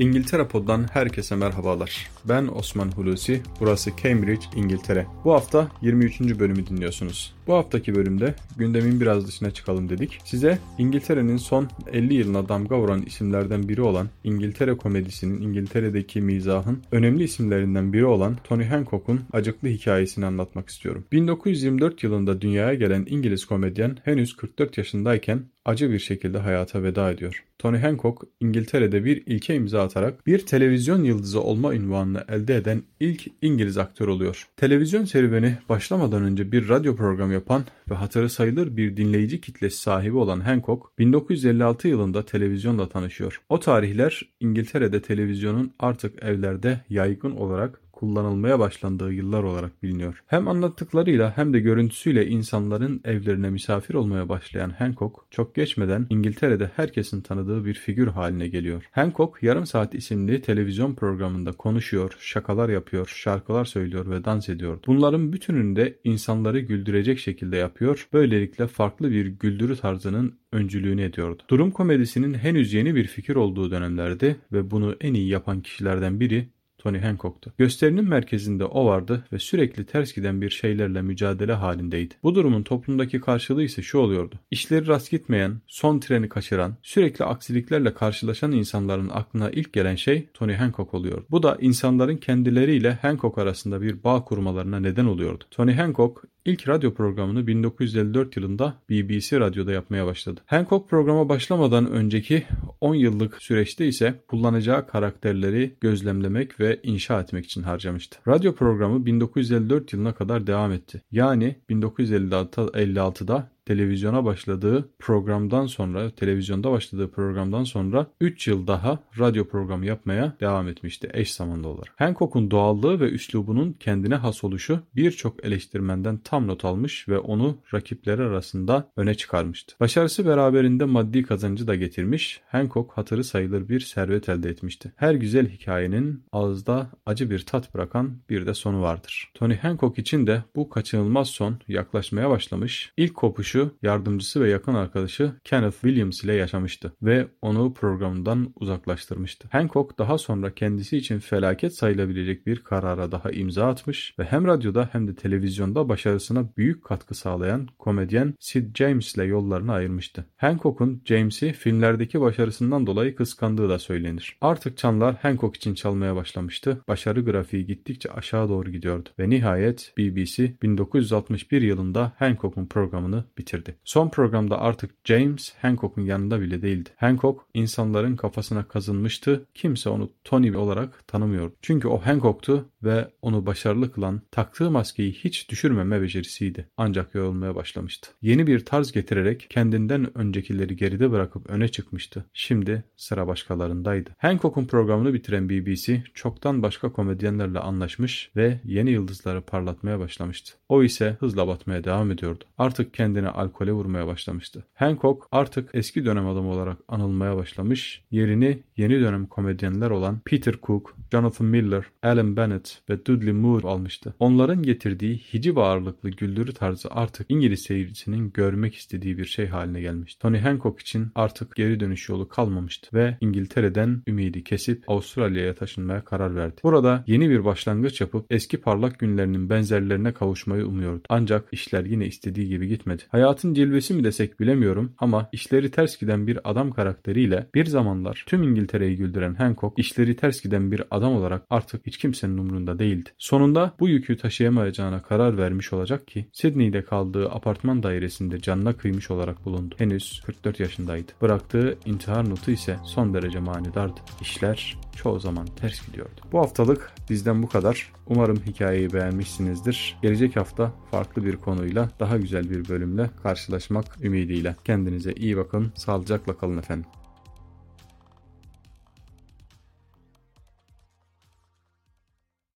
İngiltere Pod'dan herkese merhabalar. Ben Osman Hulusi, burası Cambridge, İngiltere. Bu hafta 23. bölümü dinliyorsunuz. Bu haftaki bölümde gündemin biraz dışına çıkalım dedik. Size İngiltere'nin son 50 yılına damga vuran isimlerden biri olan İngiltere komedisinin İngiltere'deki mizahın önemli isimlerinden biri olan Tony Hancock'un acıklı hikayesini anlatmak istiyorum. 1924 yılında dünyaya gelen İngiliz komedyen henüz 44 yaşındayken acı bir şekilde hayata veda ediyor. Tony Hancock İngiltere'de bir ilke imza atarak bir televizyon yıldızı olma ünvanını elde eden ilk İngiliz aktör oluyor. Televizyon serüveni başlamadan önce bir radyo programı yapan ve hatırı sayılır bir dinleyici kitlesi sahibi olan Hancock 1956 yılında televizyonla tanışıyor. O tarihler İngiltere'de televizyonun artık evlerde yaygın olarak kullanılmaya başlandığı yıllar olarak biliniyor. Hem anlattıklarıyla hem de görüntüsüyle insanların evlerine misafir olmaya başlayan Hancock çok geçmeden İngiltere'de herkesin tanıdığı bir figür haline geliyor. Hancock Yarım Saat isimli televizyon programında konuşuyor, şakalar yapıyor, şarkılar söylüyor ve dans ediyordu. Bunların bütününü de insanları güldürecek şekilde yapıyor. Böylelikle farklı bir güldürü tarzının öncülüğünü ediyordu. Durum komedisinin henüz yeni bir fikir olduğu dönemlerde ve bunu en iyi yapan kişilerden biri Tony Hancock'tu. Gösterinin merkezinde o vardı ve sürekli ters giden bir şeylerle mücadele halindeydi. Bu durumun toplumdaki karşılığı ise şu oluyordu. İşleri rast gitmeyen, son treni kaçıran, sürekli aksiliklerle karşılaşan insanların aklına ilk gelen şey Tony Hancock oluyor. Bu da insanların kendileriyle Hancock arasında bir bağ kurmalarına neden oluyordu. Tony Hancock İlk radyo programını 1954 yılında BBC Radyo'da yapmaya başladı. Hancock programa başlamadan önceki 10 yıllık süreçte ise kullanacağı karakterleri gözlemlemek ve inşa etmek için harcamıştı. Radyo programı 1954 yılına kadar devam etti. Yani 1956'da televizyona başladığı programdan sonra, televizyonda başladığı programdan sonra 3 yıl daha radyo programı yapmaya devam etmişti eş zamanlı olarak. Hancock'un doğallığı ve üslubunun kendine has oluşu birçok eleştirmenden tam not almış ve onu rakipleri arasında öne çıkarmıştı. Başarısı beraberinde maddi kazancı da getirmiş, Hancock hatırı sayılır bir servet elde etmişti. Her güzel hikayenin ağızda acı bir tat bırakan bir de sonu vardır. Tony Hancock için de bu kaçınılmaz son yaklaşmaya başlamış, ilk kopuşu oyuncu, yardımcısı ve yakın arkadaşı Kenneth Williams ile yaşamıştı ve onu programdan uzaklaştırmıştı. Hancock daha sonra kendisi için felaket sayılabilecek bir karara daha imza atmış ve hem radyoda hem de televizyonda başarısına büyük katkı sağlayan komedyen Sid James ile yollarını ayırmıştı. Hancock'un James'i filmlerdeki başarısından dolayı kıskandığı da söylenir. Artık çanlar Hancock için çalmaya başlamıştı. Başarı grafiği gittikçe aşağı doğru gidiyordu ve nihayet BBC 1961 yılında Hancock'un programını bitirdi bitirdi. Son programda artık James Hancock'un yanında bile değildi. Hancock insanların kafasına kazınmıştı. Kimse onu Tony olarak tanımıyordu. Çünkü o Hancock'tu ve onu başarılı kılan taktığı maskeyi hiç düşürmeme becerisiydi. Ancak yorulmaya başlamıştı. Yeni bir tarz getirerek kendinden öncekileri geride bırakıp öne çıkmıştı. Şimdi sıra başkalarındaydı. Hancock'un programını bitiren BBC çoktan başka komedyenlerle anlaşmış ve yeni yıldızları parlatmaya başlamıştı. O ise hızla batmaya devam ediyordu. Artık kendine alkole vurmaya başlamıştı. Hancock artık eski dönem adamı olarak anılmaya başlamış, yerini yeni dönem komedyenler olan Peter Cook, Jonathan Miller, Alan Bennett ve Dudley Moore almıştı. Onların getirdiği hiciv ağırlıklı güldürü tarzı artık İngiliz seyircisinin görmek istediği bir şey haline gelmişti. Tony Hancock için artık geri dönüş yolu kalmamıştı ve İngiltere'den ümidi kesip Avustralya'ya taşınmaya karar verdi. Burada yeni bir başlangıç yapıp eski parlak günlerinin benzerlerine kavuşmayı umuyordu. Ancak işler yine istediği gibi gitmedi. Hayatın cilvesi mi desek bilemiyorum ama işleri ters giden bir adam karakteriyle bir zamanlar tüm İngiltere'yi güldüren Hancock işleri ters giden bir adam olarak artık hiç kimsenin umurunda değildi. Sonunda bu yükü taşıyamayacağına karar vermiş olacak ki Sydney'de kaldığı apartman dairesinde canına kıymış olarak bulundu. Henüz 44 yaşındaydı. Bıraktığı intihar notu ise son derece manidardı. İşler çoğu zaman ters gidiyordu. Bu haftalık bizden bu kadar. Umarım hikayeyi beğenmişsinizdir. Gelecek hafta farklı bir konuyla daha güzel bir bölümle karşılaşmak ümidiyle. Kendinize iyi bakın, sağlıcakla kalın efendim.